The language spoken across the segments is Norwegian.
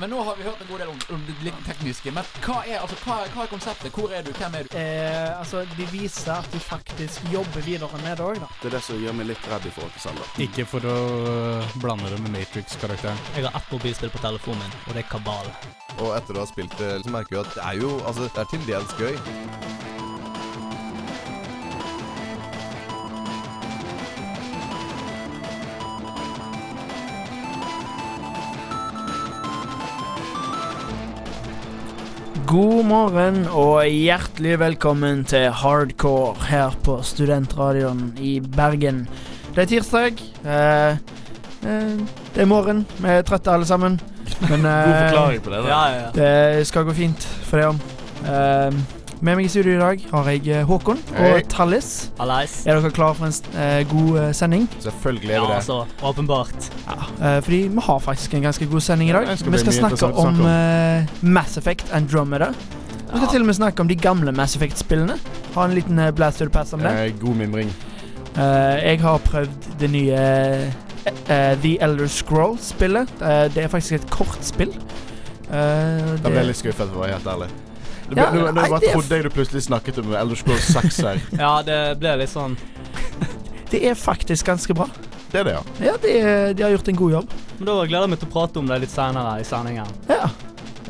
Men nå har vi hørt en god del om, om det litt tekniske. Men hva er, altså, hva, hva er konseptet? Hvor er du? Hvem er du? Eh, altså, de viser at de faktisk jobber videre med det òg, da. Det er det som gjør meg litt redd i forhold til Selda. Ikke for å uh, blande det med Matrix-karakteren. Jeg har ett mobilspill på telefonen min, og det er Kabal. Og etter å ha spilt det, så merker vi at det er jo Altså, det er til dels gøy. God morgen og hjertelig velkommen til Hardcore her på Studentradioen i Bergen. Det er tirsdag. Eh, eh, det er morgen. Vi er trøtte alle sammen. Men God eh, forklaring på det. da. Ja, ja, ja. det skal gå fint for det om. Med meg i studio i dag har jeg eh, Håkon og hey. Tallis. Alice. Er dere klare for en eh, god eh, sending? Selvfølgelig er Ja, vi det. altså, åpenbart. Ja, uh, fordi vi har faktisk en ganske god sending i dag. Ja, skal vi skal snakke om eh, Mass Effect Andromeda. Vi skal til og med snakke om de gamle Mass Effect-spillene. Ha en liten uh, blast to the past om det. God mimring. Eh, jeg har prøvd det nye eh, The Elder Scroll-spillet. Det er faktisk et kortspill. Uh, Da ble jeg litt skuffet, for å være helt ærlig. Ble, Ja, nå, nå bare trodde jeg du plutselig snakket om Elder Scrolls 6 her. Ja, det ble litt sånn det er faktisk ganske bra. Det er det, ja. Ja, de, de har gjort en god jobb. Men da gleder jeg meg til å prate om det litt senere i sendingen. Ja.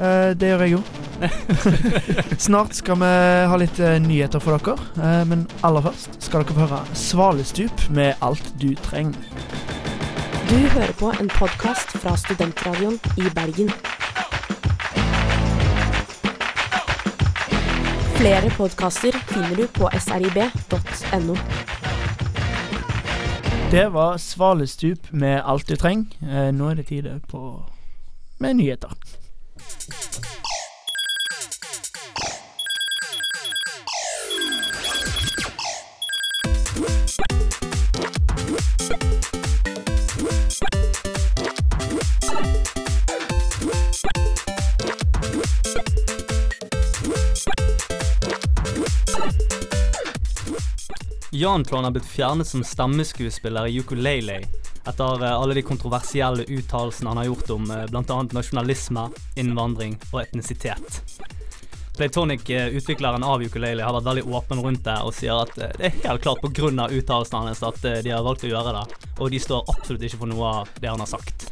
Eh, det gjør jeg jo. Snart skal vi ha litt eh, nyheter for dere. Eh, men aller først skal dere få høre Svalestup med alt du trenger. Du hører på en podkast fra Studentradioen i Bergen. Flere podkaster finner du på srib.no. Det var Svalestup med alt du trenger. Eh, nå er det tide på med nyheter. Jan Klon har blitt fjernet som stemmeskuespiller i Ukulele etter eh, alle de kontroversielle uttalelsene han har gjort om eh, bl.a. nasjonalisme, innvandring og etnisitet. Playtonic, eh, av Ukulele, har vært veldig åpen rundt det og sier at det er helt klart pga. uttalelsene hans at de har valgt å gjøre det, og de står absolutt ikke for noe av det han har sagt.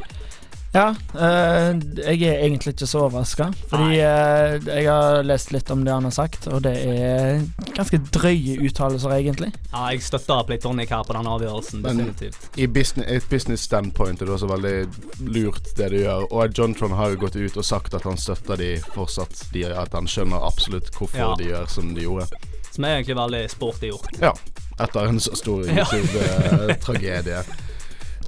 Ja, eh, jeg er egentlig ikke så overraska. Fordi eh, jeg har lest litt om det han har sagt, og det er ganske drøye uttalelser, egentlig. Ja, jeg støtter Playtonic her på den avgjørelsen, Men- I business, et business standpoint er det også veldig lurt, det de gjør. Og John Tron har jo gått ut og sagt at han støtter de fortsatt. De, at han skjønner absolutt hvorfor Ja. de gjør som de gjorde. Som er egentlig veldig sporty gjort. Ja. Etter en så stor YouTube-tragedie.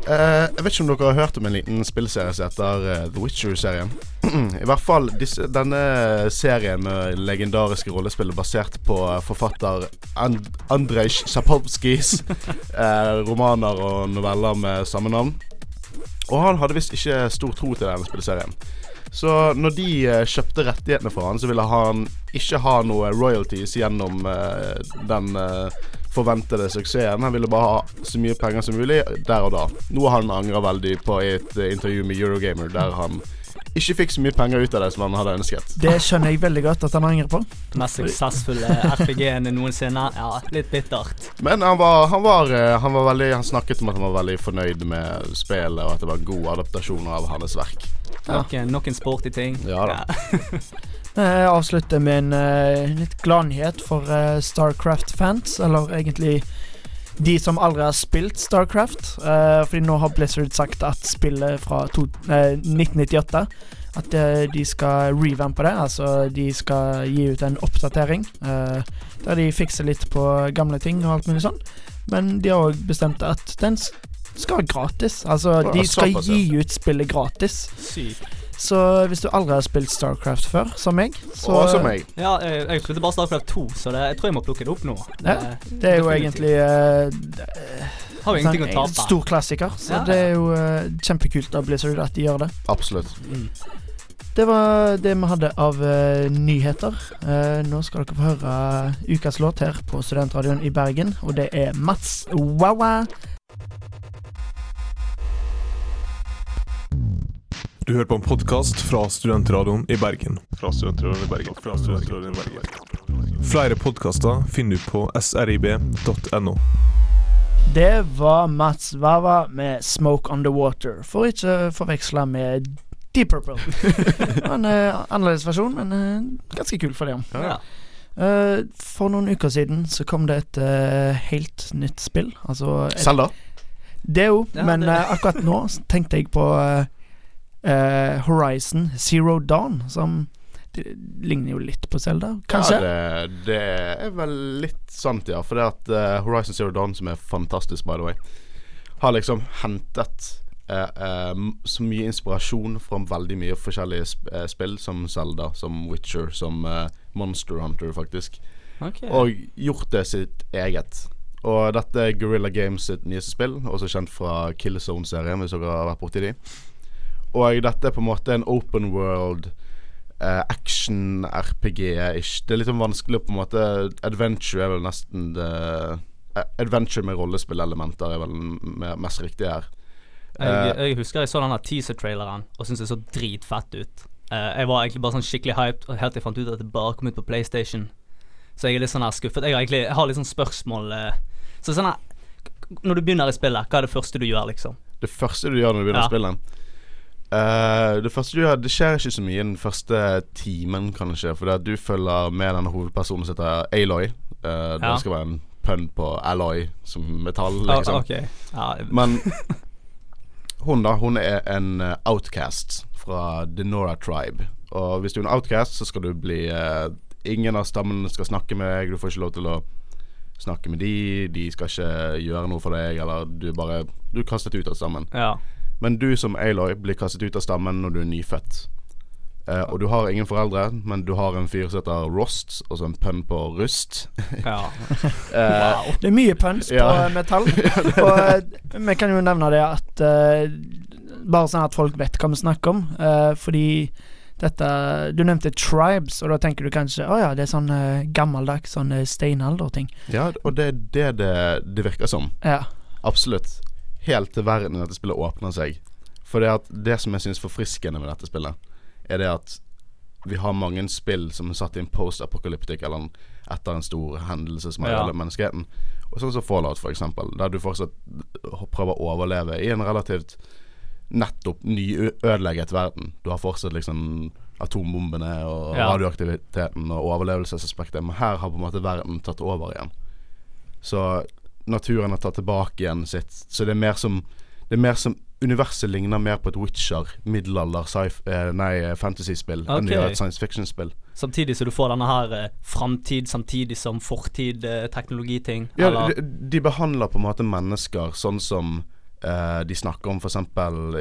Eh, jeg vet ikke om dere har hørt om en liten spillserie som heter uh, The Witcher-serien. I hvert fall disse, denne serien med legendariske rollespill basert på eh, forfatter And Andrej Sjapovskijs uh, romaner og noveller med samme navn. Og han hadde visst ikke stor tro til denne spillserien. Så når de kjøpte rettighetene for han, så ville han ikke ha noe royalties gjennom den forventede suksessen. Han ville bare ha så mye penger som mulig der og da. Noe han angrer veldig på i et eh, intervju med Eurogamer, der han ikke fikk så mye penger ut av det som han hadde ønsket. Det skjønner jeg veldig godt at han angrer på. Mest suksessfulle RPG-en noensinne. Ja, litt bittert. Men han var, han var, eh, han var veldig Han snakket om at han var veldig fornøyd med spillet, og at det var gode god adaptasjon av hans verk. Ja. Noen, noen sporty ting. Ja da. Jeg avslutter med en uh, litt gladnyhet for uh, Starcraft-fans, eller egentlig de som aldri har spilt Starcraft. Uh, fordi nå har Blizzard sagt at spillet fra to, uh, 1998 At eh, de skal revampe det, altså de skal gi ut en oppdatering. eh, der de fikser litt på gamle ting og alt mulig sånn. Men de har òg bestemt at den skal være gratis. Altså, de skal gi ut spillet gratis. Sykt. Så hvis du aldri har spilt Starcraft før, som meg så Og som meg. Ja, jeg, jeg spilte bare Starcraft 2, så det, jeg tror jeg må plukke det opp nå. Ja, Det er jo definitivt. egentlig eh, Har jo ingenting å en tape. stor klassiker, så Ja. det er jo uh, kjempekult av Blizzard at de gjør det. Absolutt. Mm. Det var det vi hadde av uh, nyheter. Uh, nå skal dere få høre ukas låt her på Studentradioen i Bergen, og det er Mats Wawa. Du hører på en podkast fra Studentradioen i Bergen. Fra Studentradioen i Bergen. Fra Studentradioen i Bergen. Flere podkaster finner du på srib.no. Det var Mats Vava med 'Smoke Underwater', for ikke forveksle med Deep Purple. en uh, annerledes versjon, men uh, ganske kul for det. Ja. Uh, for noen uker siden så kom det et uh, helt nytt spill. Altså et, Selda? Det òg, Ja, men uh, akkurat nå tenkte jeg på uh, uh, Horizon Zero Dawn, som det ligner jo litt på Zelda, kanskje? Ja, det, det er vel litt sant, ja. For det at uh, Horizon Zero Dawn, som er fantastisk, by the way, har liksom hentet uh, uh, så mye inspirasjon fra veldig mye forskjellige sp eh, spill, som Zelda, som Witcher, som eh, Monster Hunter, faktisk. Okay. Og gjort det sitt eget. Og dette er Guerrilla Games sitt nyeste spill, også kjent fra Killzone-serien, hvis dere har vært borti de. Og dette er på en måte en open world uh, action-RPG-ish. Det er litt sånn vanskelig å på en måte Adventure er vel nesten det eh, Adventure med rollespillelementer er vel me- mest riktig her. Jeg, Eh, jeg husker jeg så denne teaser-traileren og syntes det så dritfett ut. Eh, jeg var egentlig bare sånn skikkelig hyped helt til jeg fant ut at det bare kom ut på PlayStation. Så jeg er litt sånn her skuffet. Jeg har egentlig jeg har litt sånn spørsmål eh. Så sånn her Når du begynner i spillet, hva er det første du gjør, liksom? Det første du gjør når du begynner Ja. å eh, Det første du gjør Det skjer ikke så mye den første timen, kanskje. For det at du følger med denne hovedpersonen som heter Aloy. Uh, Ja. Det skal være en pønn på alloy som metall, liksom. liksom. okay. Ja, Men hun da, hun er en eh, outcast fra The Nora Tribe. Og hvis du er en outcast, så skal du bli uh, Ingen av stammene skal snakke med deg. Du får ikke lov til å snakke med de. De skal ikke gjøre noe for deg, eller du bare Du er kastet ut av stammen. ja. Men du som Aloy blir kastet ut av stammen når du er nyfødt. Uh, og du har ingen foreldre, men du har en fyr som heter Rost, altså en pønn på rust. ja. wow. Det er mye pønns på Ja. eh, metall. og eh, vi kan jo nevne det at uh, Bare sånn at folk vet hva vi snakker om. Uh, fordi dette Du nevnte tribes, og da tenker du kanskje Å ja, det er sånn uh, gammeldags sånn steinalderting. ja, og det er det det, det virker som. Ja. Absolutt. Helt til verden i dette spillet åpner seg. For det, at det som jeg syns forfriskende med dette spillet, er det at vi har mange spill som er satt i en post-apokalyptic, eller en, etter en stor hendelse som har Ja. ødelagt menneskeheten. Og sånn som Fallout, for eksempel, der du fortsatt prøver å overleve i en relativt nettopp nyødelegget verden. Du har fortsatt liksom atombombene og Ja. radioaktiviteten og overlevelsesaspektet, men her har på en måte verden tatt over igjen. Så naturen har tatt tilbake igjen sitt Så det er mer som Det er mer som Universet ligner mer på et Witcher, middelalder, nei fantasy-spill fantasyspill enn det gjør et science fiction-spill. Samtidig så du får denne her eh, framtid samtidig som fortid, eh, teknologiting. Ja, de, de behandler på en måte mennesker sånn som eh, de snakker om f.eks.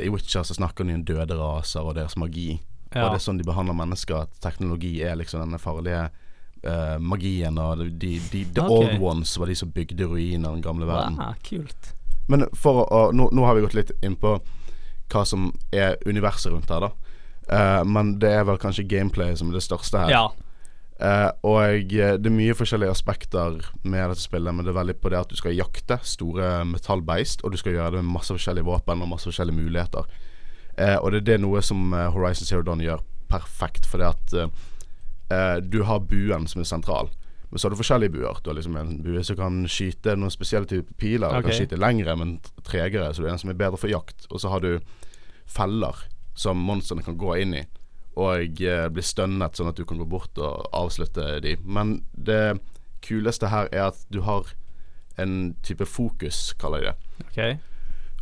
i Witcher så snakker de om døde raser og deres magi. Ja. Og det er sånn de behandler mennesker, at teknologi er liksom denne farlige eh, magien, og de, de, the okay. old ones var de som bygde ruiner av den gamle verden. Wow, kult. Men for å nå, nå har vi gått litt inn på hva som er universet rundt her, da. Uh, men det er vel kanskje gameplay som er det største her. Ja. Uh, og det er mye forskjellige aspekter med dette spillet, men det er veldig på det at du skal jakte store metallbeist, og du skal gjøre det med masse forskjellige våpen og masse forskjellige muligheter. Uh, og det er det noe som Horizon Zero Dawn gjør perfekt, fordi at eh, du har buen som er sentral. Men så har du forskjellige buer. Du har liksom en bue som kan skyte noen spesielle typer piler. Du kan skyte lengre, men tregere, så du er en som er bedre for jakt. Og så har du feller som monstrene kan gå inn i og eh, bli stønnet, sånn at du kan gå bort og avslutte de. Men det kuleste her er at du har en type fokus, kaller de det. Okay.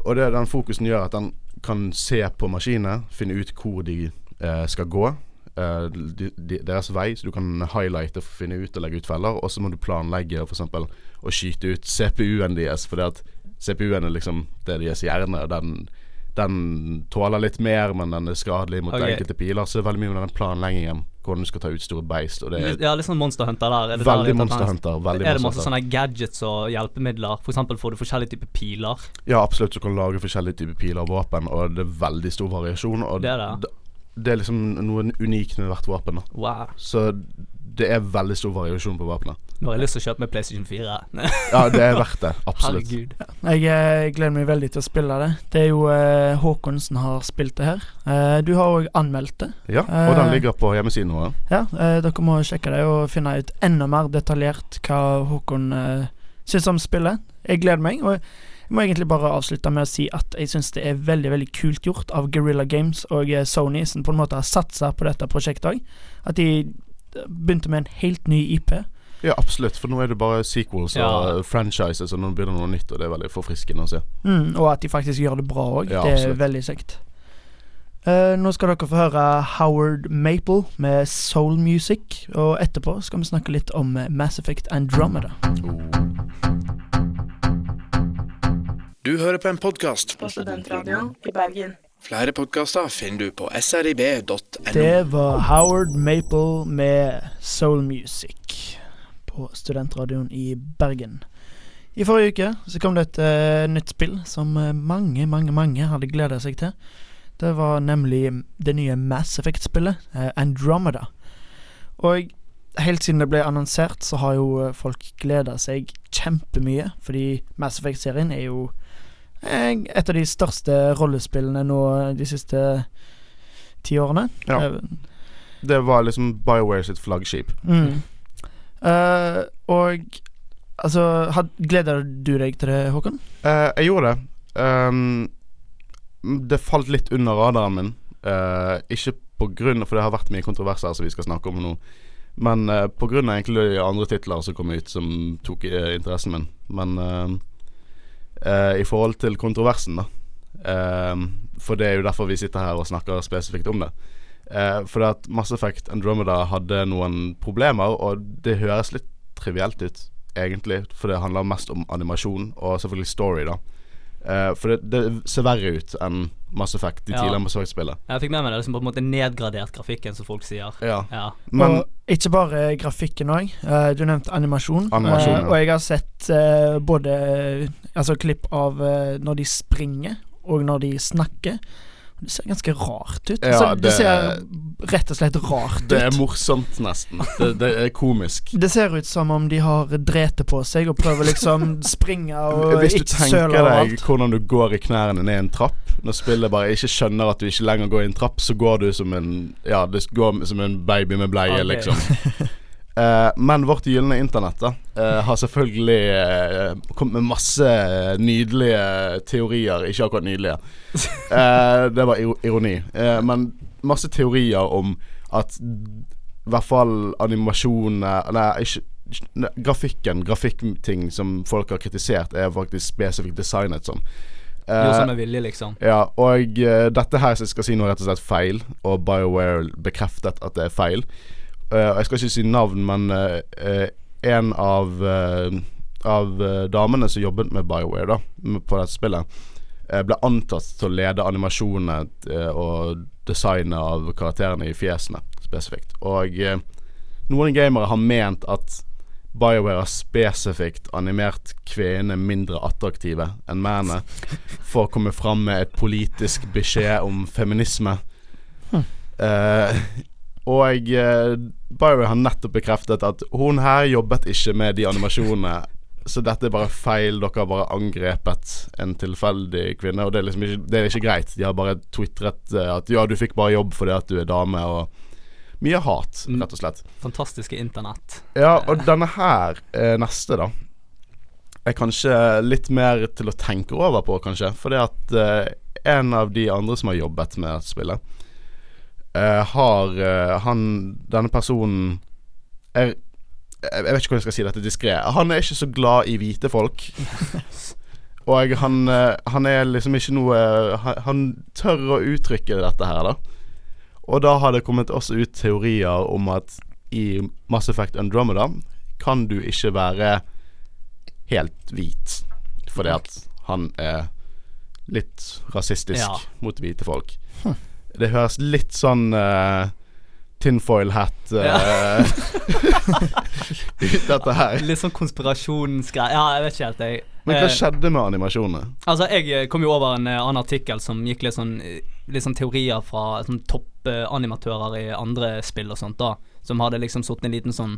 Og det den fokusen gjør, at den kan se på maskinene, finne ut hvor de eh, skal gå. De, de, deres vei, så du kan highlighte for å finne ut og legge ut feller. Og så må du planlegge f.eks. å skyte ut CPU-en deres, for at CPU-en er liksom det deres hjerne. Den, den tåler litt mer, men den er skadelig mot okay. enkelte piler. Så det er veldig mye med den planleggingen, hvordan du skal ta ut store beist. Og det er Ja, litt sånn Monster Hunter der. Er det veldig er Monster Hunter. Veldig Er det masse sånne gadgets og hjelpemidler? Eksempel får du forskjellige typer piler. Ja, absolutt. Du kan lage forskjellige typer piler og våpen, og det er veldig stor variasjon. Og Det er det. Det er liksom noe unikt med hvert våpen. Da. Wow. Så det er veldig stor variasjon på våpenet. Nå har jeg lyst til å kjøpe meg PlayStation 4. Ja, det er verdt det. Absolutt. Herregud. Jeg eh, gleder meg veldig til å spille det. Det er jo eh, Håkon som har spilt det her. Eh, du har òg anmeldt det. Ja, og den ligger på hjemmesiden vår. Ja, eh, dere må sjekke det og finne ut enda mer detaljert hva Håkon eh, syns om spillet. Jeg gleder meg. Og jeg må egentlig bare avslutte med å si at jeg syns det er veldig veldig kult gjort av Guerrilla Games og eh, Sony, som på en måte har satsa på dette prosjektet òg. At de begynte med en helt ny IP. Ja, absolutt. For nå er det bare sequels og franchises, og nå begynner det noe nytt, og det er veldig forfriskende å se. Mm, og at de faktisk gjør det bra òg. Ja, det er absolutt. veldig kjekt. Uh, nå skal dere få høre Howard Maple med Soul Music, og etterpå skal vi snakke litt om eh, Mass Effect Andromeda. Du hører på en podkast. På Studentradioen i Bergen. Flere podkaster finner du på srib.no. Det var Howard Maple med Soul Music på studentradioen i Bergen. I forrige uke så kom det et uh, nytt spill som eh, mange, mange, mange hadde gleda seg til. Det var nemlig det nye Mass Effect-spillet, uh, Andromeda. Og helt siden det ble annonsert, så har jo folk gleda seg kjempemye, fordi Mass Effect-serien er jo et av de største rollespillene nå de siste ti årene. Ja. Eh, Det var liksom BioWare sitt flaggskip. Mm. Uh, og altså had, Gleder du deg til det, Håkon? Uh, jeg gjorde det. Um, det falt litt under radaren min. Uh, ikke på grunn For det har vært mye kontroverser som vi skal snakke om nå. Men uh, på grunn av egentlig andre titler som kom ut, som tok eh, interessen min. Men eh, eh, i forhold til kontroversen, da eh, For det er jo derfor vi sitter her og snakker spesifikt om det. Uh, for at Mass Effect Andromeda hadde noen problemer, og det høres litt trivielt ut, egentlig. For det handler mest om animasjon, og selvfølgelig story, da. Eh, for det, det ser verre ut enn Mass Effect, de Ja. tidligere Mass Effect-spillene. Jeg fikk med meg det liksom på en måte nedgradert grafikken, som folk sier. Ja. Ja. Men og ikke bare grafikken òg. du nevnte animasjon. Animasjon, Eh, ja. og jeg har sett eh, både altså, klipp av eh, når de springer, og når de snakker. Det ser ganske rart ut. Ja, altså, det, det- ser rett og slett rart det er morsomt, nesten. Det, det er komisk. Det ser ut som om de har drete på seg og prøver liksom springe og Hvis du tenker deg hvordan du går i knærne ned en trapp Når spillet bare ikke skjønner at du ikke lenger går i en trapp, så går du som en Ja, du går som en baby med bleie, okay. liksom. Eh, men vårt gylne internett da uh, har selvfølgelig uh, kommet med masse nydelige teorier. Ikke akkurat nydelige. Det var iro- ironi. Men masse teorier om at i hvert fall animasjonene Nei, ikke ne, grafikken, grafikkting som folk har kritisert, er faktisk spesifikt designet sånn. Gjort som med vilje, liksom. ja, og dette her som jeg skal si nå er rett og slett feil, og BioWare bekreftet at det er feil. Eh, jeg skal ikke si navn, men eh, en av eh, Av damene som jobbet med BioWare da på dette spillet, ble antatt til å lede animasjonene og designet av karakterene i fjesene spesifikt. Og noen gamere har ment at BioWare har spesifikt animert kvinnene mindre attraktive enn mennene for å komme fram med et politisk beskjed om feminisme. Eh, og eh, BioWare har nettopp bekreftet at hun her jobbet ikke med de animasjonene. Så dette er bare feil. Dere har bare angrepet en tilfeldig kvinne. Og det er liksom ikke, det er ikke greit. De har bare twitret eh, at ja, du fikk bare jobb fordi at du er dame, og mye hat, Mm. rett og slett. Fantastiske internett. Ja, og denne her, eh, neste, da, er kanskje litt mer til å tenke over på, kanskje. Fordi at eh, en av de andre som har jobbet med dette spillet, eh, har uh, Han Denne personen er Jeg vet ikke hvordan jeg skal si dette diskré. Han er ikke så glad i hvite folk. Og han, eh, han er liksom ikke noe han, han tør å uttrykke dette her, da. Og da har det kommet også ut teorier om at i Mass Effect Andromeda kan du ikke være helt hvit. Fordi at han er litt rasistisk Ja. mot hvite folk. Det høres litt sånn uh, tinfoil hat uh, ut, dette her. Litt sånn konspirasjonsgreier. Ja, jeg vet ikke helt, jeg. Men hva Eh, skjedde med animasjonene? Altså, jeg eh, kom jo over en eh, annen artikkel som gikk litt sånn eh, Litt sånn teorier fra sånn toppanimatører i andre spill og sånt, da. som hadde liksom sittet en liten sånn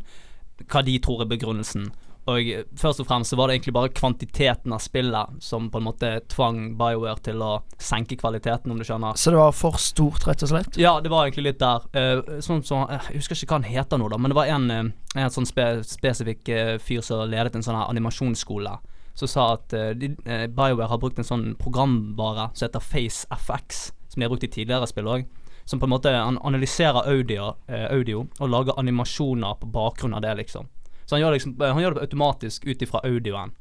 Hva de tror er begrunnelsen. Og først og fremst så var det egentlig bare kvantiteten av spillet som på en måte tvang BioWare til å senke kvaliteten, om du skjønner. Så det var for stort, rett og slett? Ja, det var egentlig litt der. Uh, sånn så, eh, jeg husker ikke hva han heter nå, da, men det var en, eh, en sånn spe, spesifikk uh, fyr som ledet en sånn her animasjonsskole, som sa at uh, de, BioWare har brukt en sånn programvare som heter FaceFX, som de har brukt i tidligere spill òg. Som på en måte analyserer audio, eh, audio og lager animasjoner på bakgrunn av det, liksom. Så han gjør, liksom, eh, han gjør det automatisk ut ifra audioen.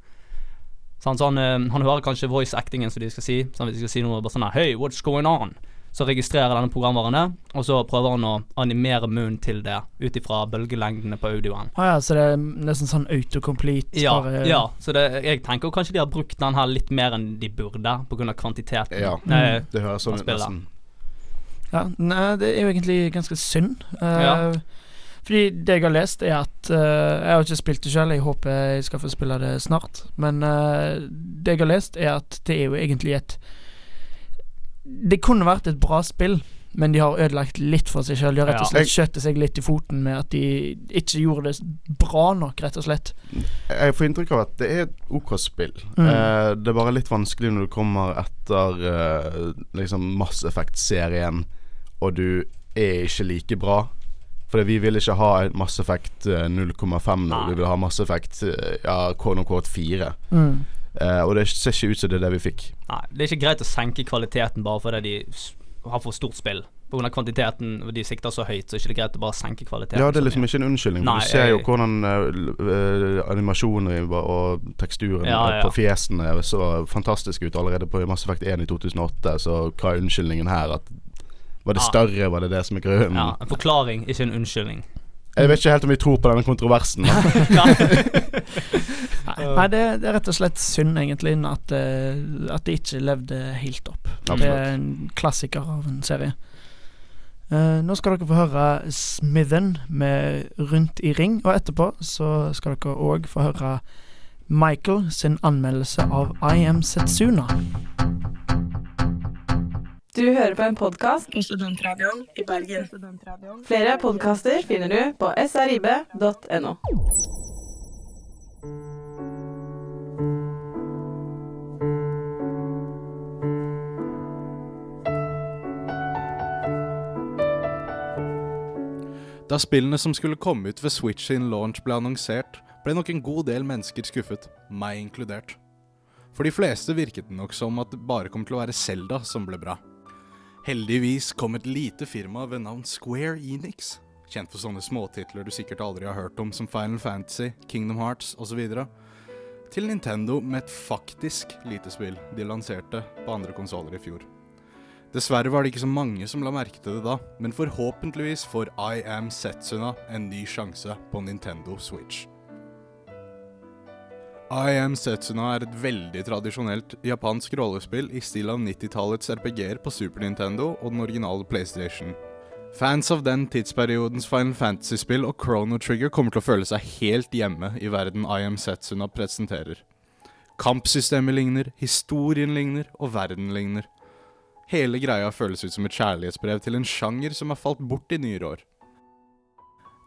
Så han, så han hører kanskje voice actingen som de skal si. Så hvis de skal si noe bare sånn her Hey, what's going on? Så registrerer denne programvaren det, og så prøver han å animere munnen til det ut ifra bølgelengdene på audioen. Ah, ja, så det er nesten sånn autocomplete? Ja, bare- ja, så det, jeg tenker kanskje de har brukt den her litt mer enn de burde, pga. kvantiteten. Ja, mm. det høres sånn ut nesten. Ja, nei, det er jo egentlig ganske synd. Uh, Ja. Fordi det jeg har lest, er at uh, Jeg har ikke spilt det selv, jeg håper jeg skal få spille det snart. Men uh, det jeg har lest, er at det er jo egentlig et Det kunne vært et bra spill, men de har ødelagt litt for seg sjøl. De har rett og slett skjøtt seg litt i foten med at de ikke gjorde det bra nok, rett og slett. Jeg får inntrykk av at det er et OK spill. Mm. Uh, det er bare litt vanskelig når du kommer etter uh, liksom Mass Effect-serien, og du er ikke like bra. For vi vil ikke ha Mass Effect eh, 0,5 nå, vi vil ha Mass Effect eh, ja, quote unquote 4. Mm. Eh, og det ser ikke ut som det er det vi fikk. Nei, det er ikke greit å senke kvaliteten bare fordi de har for stort spill. Av kvantiteten, og de sikter så høyt, så er det ikke greit å bare senke kvaliteten. Ja, det er liksom ikke en unnskyldning. Nei, du ser jo hvordan uh, eh, animasjoner og teksturen Ja, eh, ja. på fjesene så fantastisk ut allerede på Mass Effect 1 i 2008. Så hva er unnskyldningen her? At var det Ja. større? Var det det som er grunnen? Ja, en forklaring, ikke en unnskyldning. Jeg vet ikke helt om vi tror på denne kontroversen. Nei, det, det er rett og slett synd, egentlig, at, eh, at det ikke levde helt opp. Det er en klassiker av en serie. Uh, nå skal dere få høre Smithen med 'Rundt i ring', og etterpå så skal dere òg få høre Michael sin anmeldelse av I Am Setsuna. Du hører på en podkast på Studentradioen i Bergen. Flere podkaster finner du på srib.no. Da spillene som skulle komme ut ved Switch sin launch ble annonsert, ble nok en god del mennesker skuffet, meg inkludert. For de fleste virket det nok som at det bare kom til å være Zelda som ble bra. Heldigvis kom et lite firma ved navn Square Enix, kjent for sånne småtitler du sikkert aldri har hørt om som Final Fantasy, Kingdom Hearts osv., til Nintendo med et faktisk lite spill de lanserte på andre konsoller i fjor. Dessverre var det ikke så mange som la merke til det da, men forhåpentligvis får I Am Setsuna en ny sjanse på Nintendo Switch. I Am Setsuna er et veldig tradisjonelt japansk rollespill i stil av 90-tallets RPG-er på Super Nintendo og den originale PlayStation. Fans av den tidsperiodens Final Fantasy-spill og Chrono Trigger kommer til å føle seg helt hjemme i verden I Am Setsuna presenterer. Kampsystemet ligner, historien ligner, og verden ligner. Hele greia føles ut som et kjærlighetsbrev til en sjanger som har falt bort i nyere år.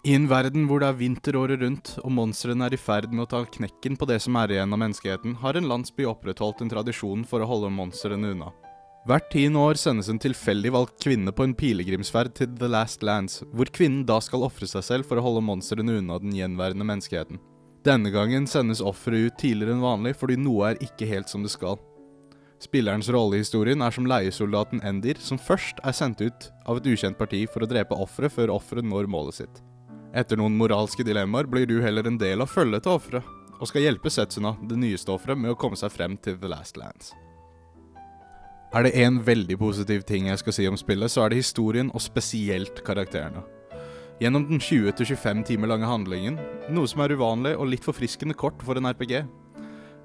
I en verden hvor det er vinter året rundt, og monstrene er i ferd med å ta knekken på det som er igjen av menneskeheten, har en landsby opprettholdt en tradisjon for å holde monstrene unna. Hvert tiende år sendes en tilfeldig valgt kvinne på en pilegrimsferd til The Last Lands, hvor kvinnen da skal ofre seg selv for å holde monstrene unna den gjenværende menneskeheten. Denne gangen sendes offeret ut tidligere enn vanlig fordi noe er ikke helt som det skal. Spillerens rolle i historien er som leiesoldaten Endir, som først er sendt ut av et ukjent parti for å drepe offeret før offeret når målet sitt. Etter noen moralske dilemmaer blir du heller en del av følget til offeret, og skal hjelpe Setsuna, det nyeste offeret, med å komme seg frem til The Last Lands. Er det én veldig positiv ting jeg skal si om spillet, så er det historien, og spesielt karakterene. Gjennom den 20-25 timer lange handlingen, noe som er uvanlig og litt forfriskende kort for en RPG,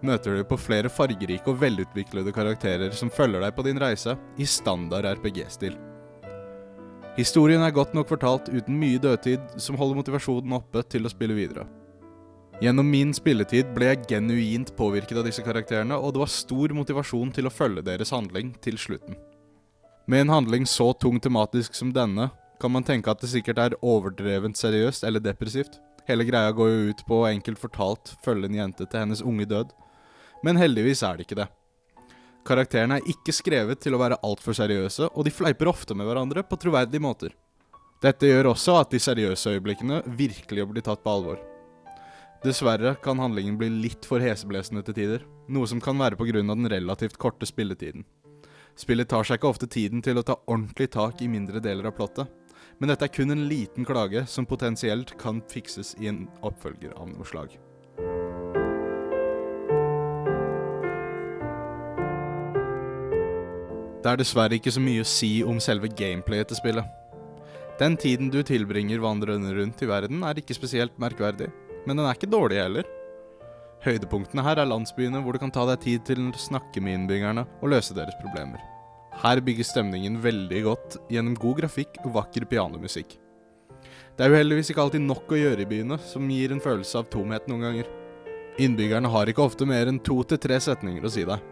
møter du på flere fargerike og velutviklede karakterer som følger deg på din reise, i standard RPG-stil. Historien er godt nok fortalt uten mye dødtid, som holder motivasjonen oppe til å spille videre. Gjennom min spilletid ble jeg genuint påvirket av disse karakterene, og det var stor motivasjon til å følge deres handling til slutten. Med en handling så tung tematisk som denne, kan man tenke at det sikkert er overdrevent seriøst eller depressivt. Hele greia går jo ut på å enkelt fortalt følge en jente til hennes unge død. Men heldigvis er det ikke det. Karakterene er ikke skrevet til å være altfor seriøse, og de fleiper ofte med hverandre på troverdige måter. Dette gjør også at de seriøse øyeblikkene virkelig blir tatt på alvor. Dessverre kan handlingen bli litt for heseblesende til tider, noe som kan være pga. den relativt korte spilletiden. Spillet tar seg ikke ofte tiden til å ta ordentlig tak i mindre deler av plottet, men dette er kun en liten klage som potensielt kan fikses i en oppfølger av noe slag. Det er dessverre ikke så mye å si om selve gameplayet til spillet. Den tiden du tilbringer vandrende rundt i verden er ikke spesielt merkverdig, men den er ikke dårlig heller. Høydepunktene her er landsbyene hvor du kan ta deg tid til å snakke med innbyggerne og løse deres problemer. Her bygges stemningen veldig godt gjennom god grafikk og vakker pianomusikk. Det er jo heldigvis ikke alltid nok å gjøre i byene, som gir en følelse av tomhet noen ganger. Innbyggerne har ikke ofte mer enn to til tre setninger å si deg.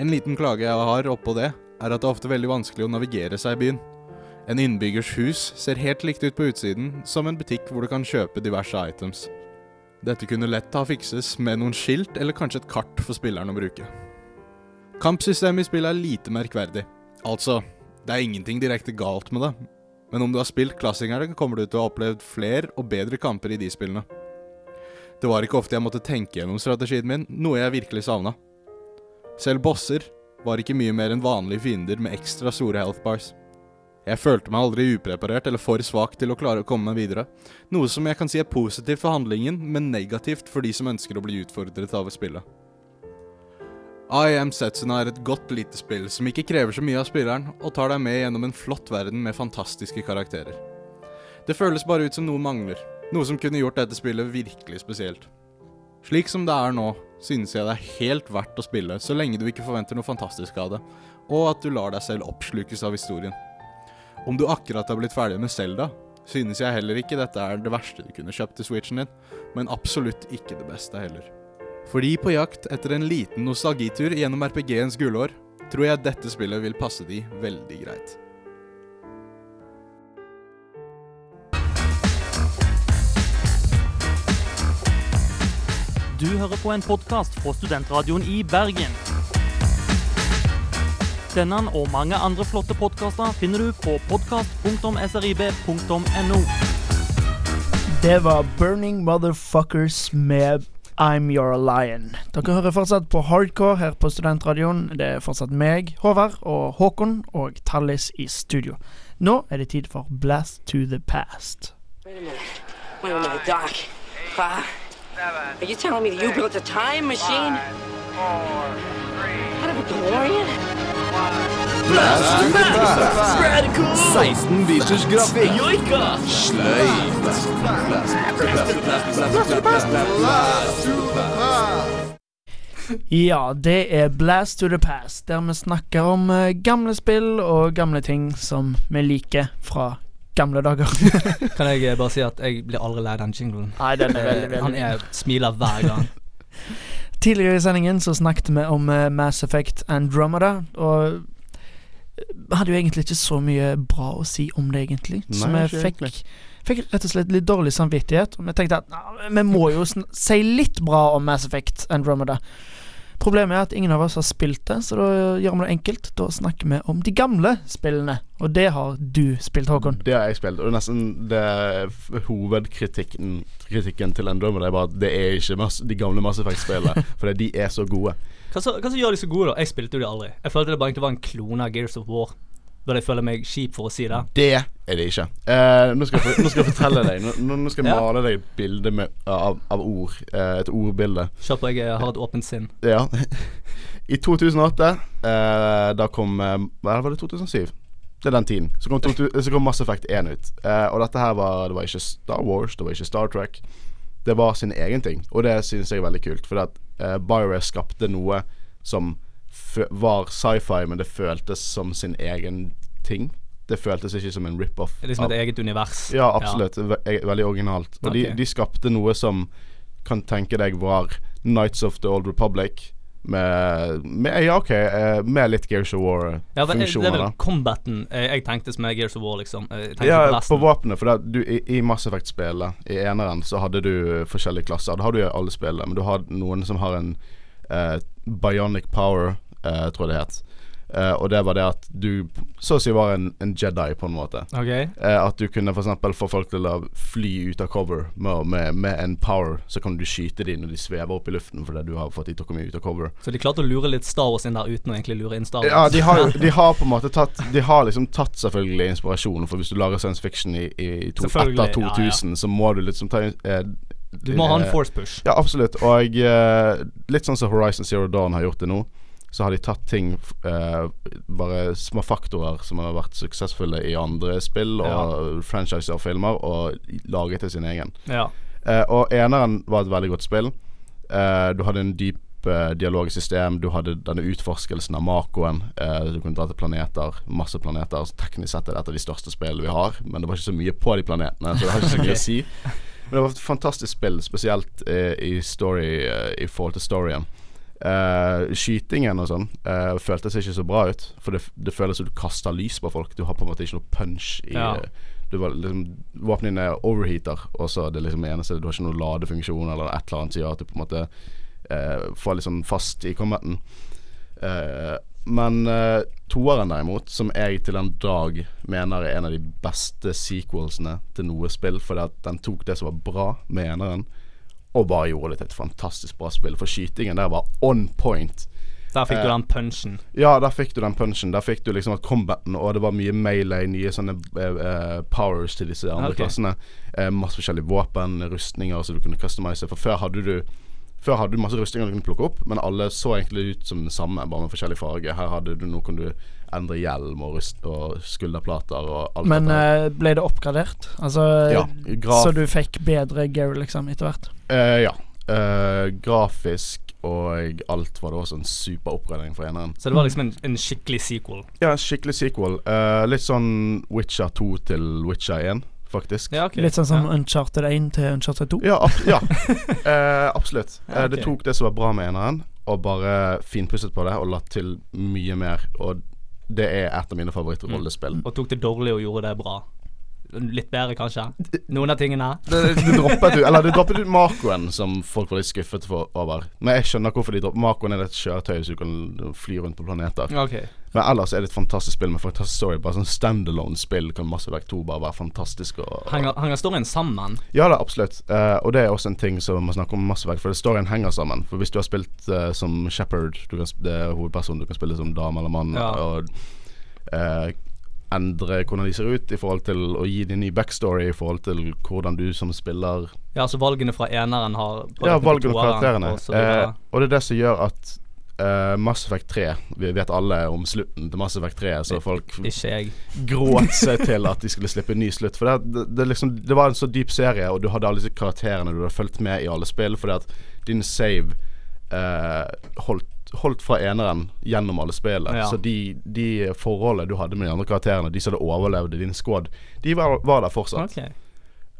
En liten klage jeg har oppå det, er at det er ofte veldig vanskelig å navigere seg i byen. En innbyggers hus ser helt likt ut på utsiden som en butikk hvor du kan kjøpe diverse items. Dette kunne lett ha fikses med noen skilt eller kanskje et kart for spilleren å bruke. Kampsystemet i spillet er lite merkverdig. Altså, det er ingenting direkte galt med det, men om du har spilt klassingerne, kommer du til å ha opplevd flere og bedre kamper i de spillene. Det var ikke ofte jeg måtte tenke gjennom strategien min, noe jeg virkelig savna. Selv bosser var ikke mye mer enn vanlige fiender med ekstra store health bars. Jeg følte meg aldri upreparert eller for svak til å klare å komme meg videre, noe som jeg kan si er positivt for handlingen, men negativt for de som ønsker å bli utfordret av å spille. I Am Setsuna er et godt lite spill som ikke krever så mye av spilleren, og tar deg med gjennom en flott verden med fantastiske karakterer. Det føles bare ut som noe mangler, noe som kunne gjort dette spillet virkelig spesielt. Slik som det er nå, synes jeg det er helt verdt å spille så lenge du ikke forventer noe fantastisk av det, og at du lar deg selv oppslukes av historien. Om du akkurat har blitt ferdig med Selda, synes jeg heller ikke dette er det verste du kunne kjøpt til Switchen din, men absolutt ikke det beste heller. Fordi på jakt etter en liten nostalgitur gjennom RPG-ens gullår, tror jeg dette spillet vil passe de veldig greit. Du hører på en podkast fra Studentradioen i Bergen. Denne og mange andre flotte podkaster finner du på podkast.srib.no. Det var Burning Motherfuckers med I'm Your Lion. Dere hører fortsatt på Hardcore her på Studentradioen. Det er fortsatt meg, Håvard, og Håkon og Tallis i studio. Nå er det tid for Blast to the Past. Wait a minute. Wait a minute, Doc. Uh, are you telling me that you built a time machine? Out of a DeLorean? Blast to the past. Radical. 16 biters grafikk. Joika. Sløy. Ja, det er Blast to the Past, der vi snakker om eh, gamle spill og gamle ting som vi liker fra gamle dager. Kan jeg eh, bare si at jeg blir aldri lei den jinglen. Nei, den er veldig, Eh, veldig Han er smiler hver gang. Tidligere i sendingen så snakket vi om eh, Mass Effect Andromeda, og hadde jo egentlig ikke så mye bra å si om det, egentlig. så Nei, vi fikk, fikk rett og slett litt dårlig samvittighet, og vi tenkte at "Nei, vi må jo sn si litt bra om Mass Effect Andromeda. Problemet er at ingen av oss har spilt det, så da gjør vi det enkelt. Da snakker vi om de gamle spillene, og det har du spilt, Håkon. Det har jeg spilt, og det er nesten det er hovedkritikken kritikken til Det er bare at det er ikke masse, de gamle Mass Effect-spillene, for de er så gode. Hva som gjør de så gode, da? Jeg spilte jo de aldri. Jeg følte det bare egentlig var en klone av Gears of War. Burde jeg føler meg kjip for å si det? Det er det ikke. Uh, nå, skal jeg, nå skal jeg fortelle deg Nå, nå- skal jeg Ja. male deg et bilde med, av, av ord. Uh, et ordbilde. Kjør på, jeg eh, har et åpent sinn. Ja. I 2008, uh, da kom eh, Hva var det 2007? Det er den tiden. Så kom, to, så kom Mass Effect 1 ut. Eh, og dette her var Det var ikke Star Wars, det var ikke Star Trek. Det var sin egen ting, og det synes jeg er veldig kult. For at eh, BioWare skapte noe som var sci-fi, men det føltes som sin egen ting. Det føltes ikke som en rip-off. Liksom et eget univers. Ja, absolutt. Ve e- veldig originalt. Og de, de skapte noe som kan tenke deg var Nights of the Old Republic, Med, med Ja, OK, eh, med litt Gears of War-funksjoner. Ja, det er vel da. combaten eh, jeg tenkte som er Gears of War, liksom. Eh, Ja, på på våpenet. For det, du, i, i Mass Effect-spillet, i eneren, så hadde du forskjellige klasser. Det har du i alle spillene, men du har noen som har en uh, bionic power, uh, tror jeg det het. Eh, og det var det at du så å si var en, en Jedi, på en måte. Okay. Uh, at du kunne f.eks. få folk til å fly ut av cover med, med, med en power. Så kan du skyte dem når de svever opp i luften fordi du har fått dem til å komme ut av cover. Så de klarte å lure litt Star Wars inn der uten å egentlig lure inn Star Wars. Ja, de har, de har på en måte tatt De har liksom tatt selvfølgelig inspirasjonen, For hvis du lager science fiction i, i to, etter etter ja, ja. 2000, så må du liksom ta eh, Du må ha en eh, force push. Ja, absolutt. Og uh, litt sånn som Horizon Zero Dawn har gjort det nå. Så har de tatt ting eh, Bare små faktorer som har vært suksessfulle i andre spill og franchiser og filmer, og laget til sin egen. Ja. Eh, og eneren var et veldig godt spill. Eh, du hadde en dyp eh, dialogsystem. Du hadde denne utforskelsen av Makoen. Eh, du kunne dra til planeter, masse planeter. Så teknisk sett er dette de største spillene vi har, men det var ikke så mye på de planetene, så det har ikke så mye å si. Men det var et fantastisk spill, spesielt eh, i story i forhold til storyen. Eh, skytingen og sånn uh, føltes ikke så bra ut. For det, det føles som du kaster lys på folk. Du har på en måte ikke noe punch i Ja. du var liksom Våpnene dine overheater, og så er det liksom eneste Du har ikke noen ladefunksjon eller et eller annet som gjør at du på en måte uh, får litt sånn fast i combaten. Men toeren derimot, som jeg til en dag mener er en av de beste sequelsene til noe spill, fordi at den tok det som var bra med eneren, og bare gjorde det til et fantastisk bra spill. For skytingen der var on point. Der fikk du Eh, den punchen. Ja, der fikk du den punchen. Der fikk du liksom at combaten Og det var mye melee, nye sånne eh, eh, powers til disse andre okay. klassene. Eh, masse forskjellige våpen, rustninger som du kunne customize. For før hadde du Før hadde du masse rustninger du kunne plukke opp, men alle så egentlig ut som det samme, bare med forskjellig farge. Her hadde du noe kan du endre hjelm og, rust, og skulderplater og alt Men eh, ble det oppgradert? Altså Ja, graf- Så du fikk bedre gear, liksom, etter hvert? Uh, ja. Uh, grafisk og alt var det også en super oppgradering for eneren. Så det var liksom en, en skikkelig sequel. Ja, skikkelig sequel. Eh, litt sånn Witcher 2 til Witcher 1, faktisk. Ja, okay. Litt sånn som Ja. Uncharted 1 til Uncharted 2? Ja, ab ja. Eh, absolutt. Ja, Eh, det tok det som var bra med eneren, og bare finpusset på det og latt til mye mer. Og det er et av mine favorittrollespill. Og tok det dårlig og gjorde det bra. Litt bedre, kanskje. Noen av tingene. Det, det droppet ut Eller du droppet ut Makoen, som folk var litt skuffet for, over. Men jeg skjønner hvorfor de droppet Makoen er et kjøretøy som kan fly rundt på planeter. Ok. Men ellers er det et fantastisk spill med fantastisk story. Bare sånn standalone-spill kan Mass Effect 2 bare være fantastisk. Og, Henger, henger storyen sammen? Ja da, absolutt. Uh, og det er også en ting som man snakker om Mass Effect, for storyen henger sammen. For hvis du har spilt uh, som Shepherd, du kan, det er hovedpersonen, du kan spille som dame eller mann, Ja. og uh, endre hvordan de ser ut i forhold til å gi dem ny backstory i forhold til hvordan du som spiller Ja, altså valgene fra eneren har Ja, valgene fra karakterene. og. Eh, og det er det som gjør at eh, Mass Effect 3 Vi vet alle om slutten til Mass Effect 3, så folk gråt seg til at de skulle slippe en ny slutt. For det, det, det, liksom, det var en så dyp serie, og du hadde alle disse karakterene du hadde fulgt med i alle spill, fordi at din save uh, holdt, holdt fra eneren gjennom alle spillene. Ja. Så de, de forholdene du hadde med de andre karakterene, de som hadde overlevd i din squad, de var, var der fortsatt. Okay.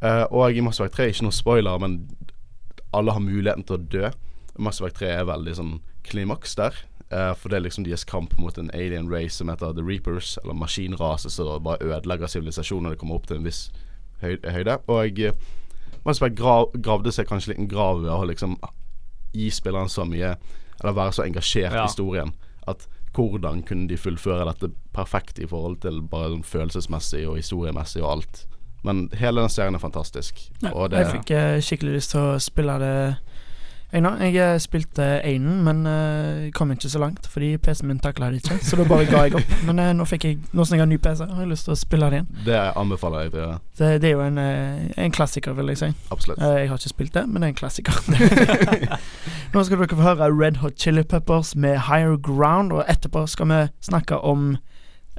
Uh, og i Mass Effect 3 ikke noe spoiler, men alle har muligheten til å dø. Mass Effect 3 er veldig sånn klimaks der. Uh, for det er liksom deres kamp mot en alien race som heter The Reapers, eller maskinrase som bare ødelegger sivilisasjonen når det kommer opp til en viss høy høyde. Og jeg Mass Effect grav, gravde seg kanskje litt en grav ved å liksom gi spilleren så mye Eller være så engasjert Ja. i historien at hvordan kunne de fullføre dette perfekt i forhold til bare sånn følelsesmessig og historiemessig og alt. Men hele den serien er fantastisk. Ja, og det Jeg fikk eh, skikkelig lyst til å spille det gang. Jeg eh, spilte einen, men uh, kom ikke så langt fordi PC-en min takla det ikke. Så da bare ga jeg opp. Men uh, nå jeg Nå som jeg har ny PC, har jeg lyst til å spille det igjen. Det anbefaler jeg til å gjøre. Det, det er jo en, en klassiker, vil jeg si. Absolutt. Uh, jeg har ikke spilt det, men det er en klassiker. Nå skal dere få høre Red Hot Chili Peppers med Higher Ground, og etterpå skal vi snakke om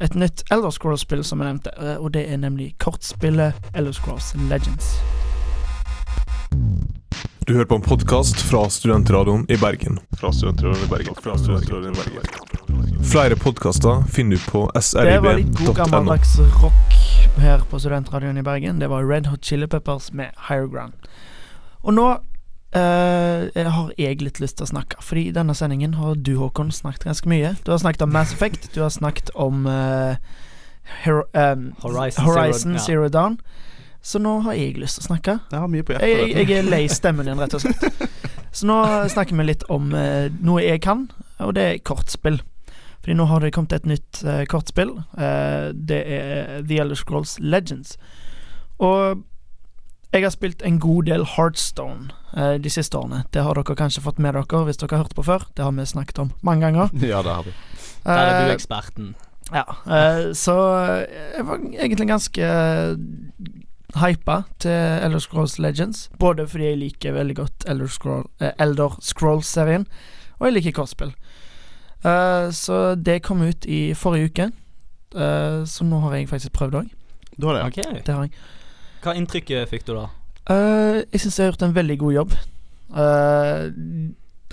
et nytt Elder Scrolls-spill som jeg nevnte, og det er nemlig kortspillet Elder Scrolls Legends. Du hører på en podkast fra Studentradioen i Bergen. Fra Studentradioen i Bergen. Fra Studentradioen i Bergen. Flere podkaster finner du på srib.no. Det var litt god gammeldags rock her på Studentradioen i Bergen. Det var Red Hot Chili Peppers med Higher Ground. Og nå eh, jeg har jeg litt lyst til å snakke. Fordi i denne sendingen har du, Håkon, snakket ganske mye. Du har snakket om Mass Effect, du har snakket om eh, Hero, um, Horizon Horizon Zero- Zero, ja. Så nå har jeg lyst til å snakke. Jeg har mye på Jeg, jeg, hjertet. jeg er lei stemmen din, rett og slett. Så nå snakker vi litt om eh, noe jeg kan, og det er kortspill. Fordi nå har det kommet et nytt eh, kortspill. Eh, det er The Elder Scrolls Legends. Og jeg har spilt en god del Heartstone eh, de siste årene. Det har dere kanskje fått med dere hvis dere har hørt på før. Det har vi snakket om mange ganger. Ja, det har vi. Der er Eh, du eksperten. ja, eh, så jeg var egentlig ganske hypa til Elder Scrolls Legends. Både fordi jeg liker veldig godt Elder, Scroll, eh, Elder Scrolls-serien, og jeg liker kortspill. Uh, så det kom ut i forrige uke, uh, så nå har jeg faktisk prøvd òg. Du har det, Okay. Det har jeg. Hva inntrykket fikk du da? Uh, jeg syns jeg har gjort en veldig god jobb. Eh,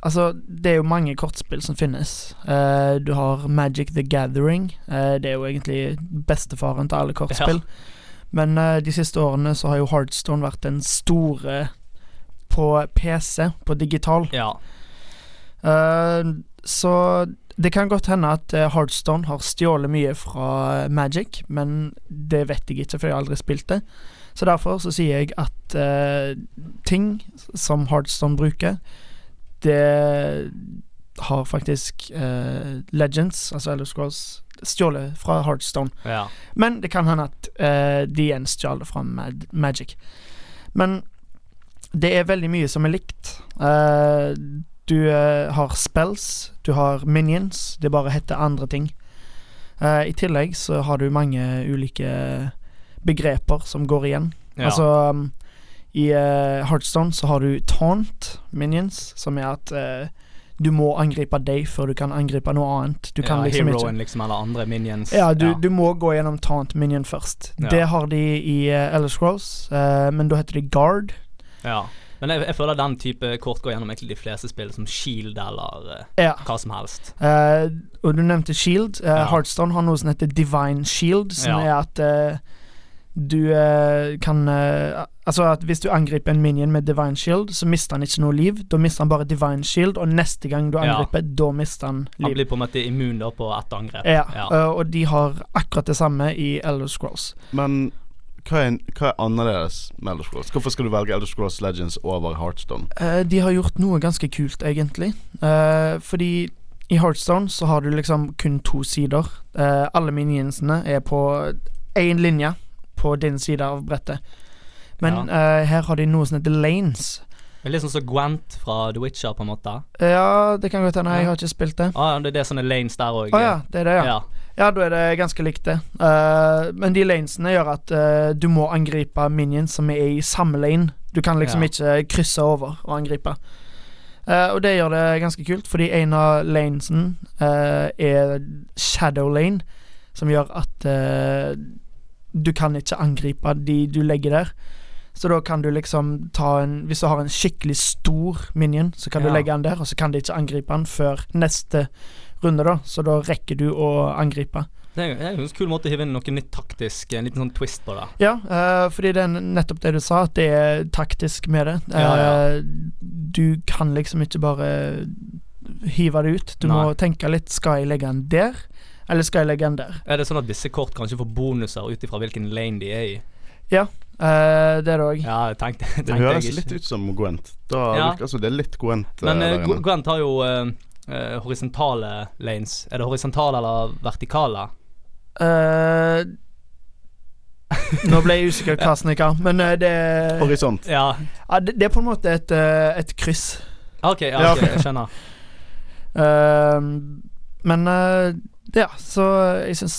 altså, det er jo mange kortspill som finnes. Eh, du har Magic the Gathering. Eh, det er jo egentlig bestefaren til alle kortspill. Men eh, de siste årene så har jo Heartstone vært den store på PC, på digital. Ja. Eh, så det kan godt hende at Hardstone Heartstone har stjålet mye fra eh, Magic, men det vet jeg ikke, for jeg har aldri spilt det. Så derfor så sier jeg at uh, ting som Heartstone bruker, det har faktisk uh, Legends, altså Elder Scrolls, stjålet fra Heartstone. Ja. Men det kan hende at uh, de igjen stjal det fra Mag Magic. Men det er veldig mye som er likt. Uh, du har spells, du har minions, det bare heter andre ting. I tillegg så har du mange ulike begreper som går igjen. Ja. Altså um, I Heartstone så har du taunt minions, som er at du må angripe deg før du kan angripe noe annet. Du kan ja, liksom ikke Heroen, liksom, eller andre minions. ja, du, du må gå gjennom Taunt Minion først. Ja. Det har de i uh, Elder Scrolls, uh, men da heter de Guard. Ja. Men jeg, jeg føler den type kort går gjennom egentlig de fleste spill, som Shield eller uh, Ja. hva som helst. Uh, og du nevnte Shield. Uh, Ja. Heartstone har noe som heter Divine Shield, som Ja. er at eh, du eh, kan eh, Altså at hvis du angriper en minion med Divine Shield, så mister han ikke noe liv. Da mister han bare Divine Shield, og neste gang du Ja. angriper, da mister han Han blir på en måte immun da på ett angrep. Ja, Ja. Uh, og de har akkurat det samme i Elder Scrolls. Men hva er, hva er annerledes med Elder Scrolls? Hvorfor skal du velge Elder Scrolls Legends over Heartstone? Uh, de har gjort noe ganske kult, egentlig. Uh, fordi i Heartstone så har du liksom kun to sider. Eh, alle minionsene er på én linje på din side av brettet. Men eh, her har de noe som heter lanes. Det er Litt sånn som Gwent fra The Witcher, på en måte. Ja, det kan godt hende. Jeg har ikke spilt det. Ah, ja, det er sånne lanes der òg. Ah, ja, det er det, ja. Ja, da er det ganske likt det. Uh, men de lanesene gjør at uh, du må angripe minions som er i samme lane. Du kan liksom Ja. ikke krysse over og angripe. Uh, og det gjør det ganske kult, fordi en av lanesen eh, er shadow lane, som gjør at eh, du kan ikke angripe de du legger der. Så da kan du liksom ta en Hvis du har en skikkelig stor minion, så kan du legge den der, og så kan de ikke angripe den før neste runde, da. Så da rekker du å angripe. Det er, det er en kul måte å hive inn noe nytt taktisk, en liten sånn twist på det. Ja, uh, fordi det er nettopp det du sa, at det er taktisk med det. Ja, ja. Eh, du kan liksom ikke bare hive det ut. Du må tenke litt Skal jeg legge den der, eller skal jeg legge? Er det sånn at visse kort kanskje får bonuser ut ifra hvilken lane de er i? Ja, uh, det er det òg. Ja, jeg tenkte, Det tenkte høres jeg ikke. litt ut som Gwent. Da Ja. virker altså det er litt Gwent eh, Men uh. Gwent har jo uh, eh, horisontale lanes. Er det horisontale eller vertikale? Eh, nå ble jeg usikker hva som men det Horisont. Ja. Ja, det, det er på en måte et, et kryss. OK, ja, Ja. ok, jeg skjønner. Men ja, så jeg syns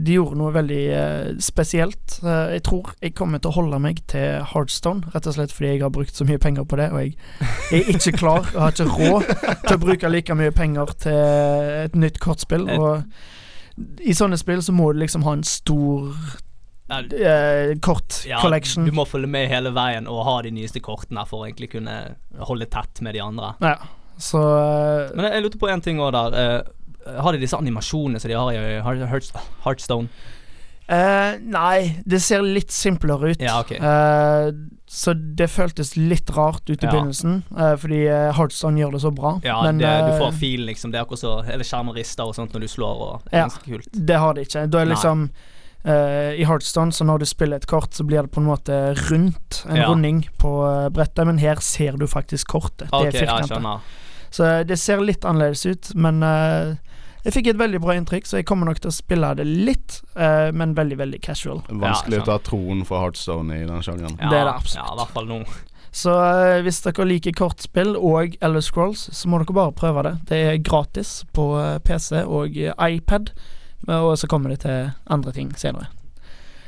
de gjorde noe veldig eh, spesielt. Eh, jeg tror jeg kommer til å holde meg til Heartstone, rett og slett fordi jeg har brukt så mye penger på det, og jeg er ikke klar og har ikke råd til å bruke like mye penger til et nytt kortspill. Og i sånne spill så må du liksom ha en stor Uh, kort Ja, collection. Du må følge med hele veien og ha de nyeste kortene for å egentlig kunne holde tett med de andre. Ja, så uh, Men jeg, jeg lurte på en ting òg der. eh, har de disse animasjonene som de har i Heart- Heartstone? Uh, nei, det ser litt simplere ut. Ja, okay. uh, så det føltes litt rart ut i Ja. begynnelsen, uh, fordi eh, Heartstone gjør det så bra. Ja, men, det, du eh, får feel, liksom. Det er akkurat så Eller skjermen rister og sånt når du slår, og det er Ja, ganske kult. det har de ikke. Da er liksom eh, I Heartstone, så når du spiller et kort, så blir det på en måte rundt. En runding på eh, brettet, men her ser du faktisk kortet. Ok, det er firkantet. så eh, det ser litt annerledes ut, men eh, jeg fikk et veldig bra inntrykk, så jeg kommer nok til å spille det litt, uh, men veldig, veldig casual. Vanskelig å ta troen for Heartstone i den sjangeren. Ja, Det er det absolutt. Ja, i hvert fall nå. Så uh, hvis dere liker kortspill og Elder Scrolls, så må dere bare prøve det. Det er gratis på eh, PC og iPad, og så kommer det til andre ting senere.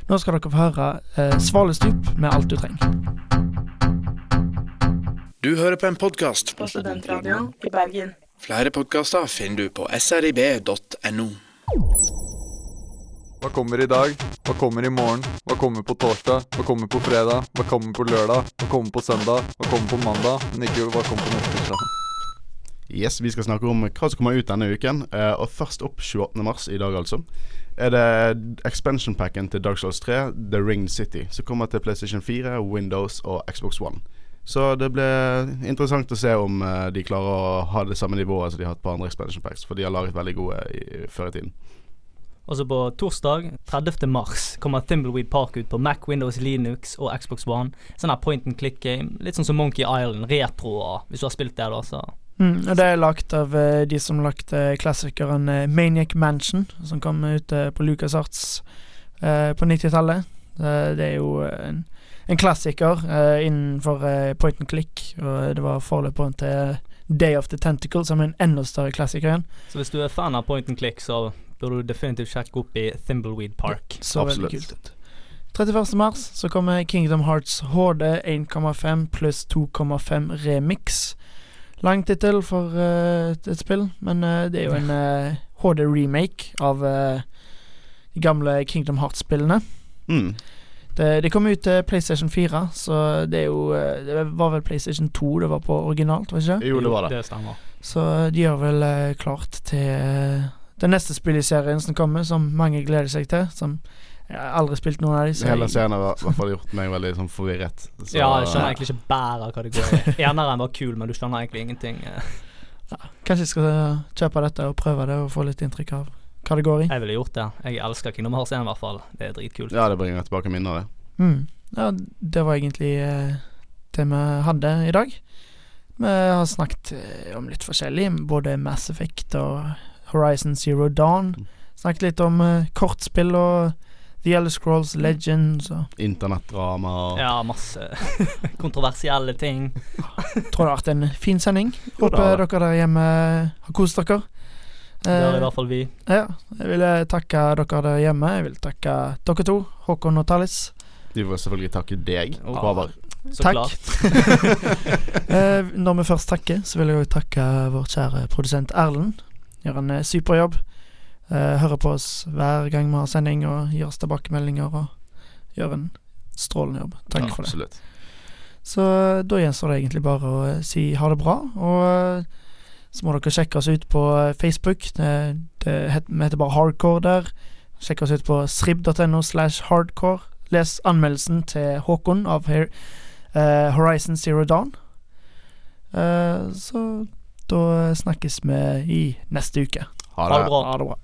Nå skal dere få høre uh, Svalestup med alt du trenger. Du hører på en podkast På Studentradioen i Bergen. Flere podkaster finner du på srib.no. Hva kommer i dag? Hva kommer i morgen? Hva kommer på torsdag? Hva kommer på fredag? Hva kommer på lørdag? Hva kommer på søndag? Hva kommer på mandag? Men ikke hva kommer på neste tirsdag. Yes, Vi skal snakke om hva som kommer ut denne uken. Eh, og først opp 28. mars i dag, altså, er det expansion packen til Dark Souls 3, The Ringed City, som kommer til PlayStation 4, Windows og Xbox One. Så det blir interessant å se om eh, de klarer å ha det samme nivået som de har hatt på andre expansion packs, for de har laget veldig gode i, før i tiden. Og på torsdag 30. mars kommer Thimbleweed Park ut på Mac, Windows, Linux og Xbox One. Sånn her point and click game. Litt sånn som Monkey Island, retro. Hvis du har spilt det, da, så Mm, og det er lagt av eh, de som lagde klassikeren eh, Maniac Mansion, som kom ut eh, på LucasArts uh, på 90-tallet. Eh, det er jo en, en klassiker uh, innenfor uh, point and click, og det var forløperen til Day of the Tentacle, som er en enda større klassiker igjen. Så hvis du er fan av point and click, så burde du definitivt sjekke opp i Thimbleweed Park. Så veldig kult ut. 31. mars så kommer Kingdom Hearts HD 1,5 pluss 2,5 remix. Lang tittel for uh, et spill, men det er jo en HD-remake av de gamle Kingdom Hearts-spillene. Mm. Det, det kom ut til PlayStation 4, så det er jo eh, Det var vel PlayStation 2 det var på originalt, var det ikke? Jo, det var det. Det stemmer. Så de gjør vel eh, klart til eh, den neste spillet i serien som kommer, som mange gleder seg til. Som Jeg har aldri spilt noen av de. Hele serien har i hvert fall gjort meg veldig sånn forvirret. Så, ja, jeg skjønner egentlig ikke bæret hva det går i. Eneren var kul, men du skjønner egentlig ingenting. Ja, Kanskje jeg skal kjøpe dette og prøve det og få litt inntrykk av hva det går i. Jeg ville gjort det. Jeg elsker Kingdom Hearts 1 i hvert fall. Det er dritkult. Ja, det bringer tilbake minner, det. Mm. Ja, det var egentlig eh, det vi hadde i dag. Vi har snakket eh, om litt forskjellig, både Mass Effect og Horizon Zero Dawn. Snakket litt om eh, kortspill og The Elder Scrolls Legends og Internettdrama og Ja, masse kontroversielle ting. Tror det har vært en fin sending. Håper dere der hjemme har kost dere. Det har i Eh, hvert fall vi. Ja, jeg vil eh, takke dere der hjemme. Jeg vil takke dere to, Håkon og Tallis. Vi vil selvfølgelig takke deg, Håvard. Så Takk. klart. eh, når vi først takker, så vil jeg òg takke vår kjære produsent Erlend. Gjør en super jobb. Eh, hører på oss hver gang vi har sending og gir oss tilbakemeldinger og gjør en strålende jobb. Takk Ja, for det. Absolutt. Så da gjenstår det egentlig bare å si ha det bra. Og så må dere sjekke oss ut på eh, Facebook. Det, det heter, vi heter bare Hardcore der. Sjekk oss ut på srib.no slash hardcore. Les anmeldelsen til Håkon av Her, uh, Horizon Zero Dawn. Uh, så da snakkes vi i neste uke. Ha det. Ha det bra. Ha det bra.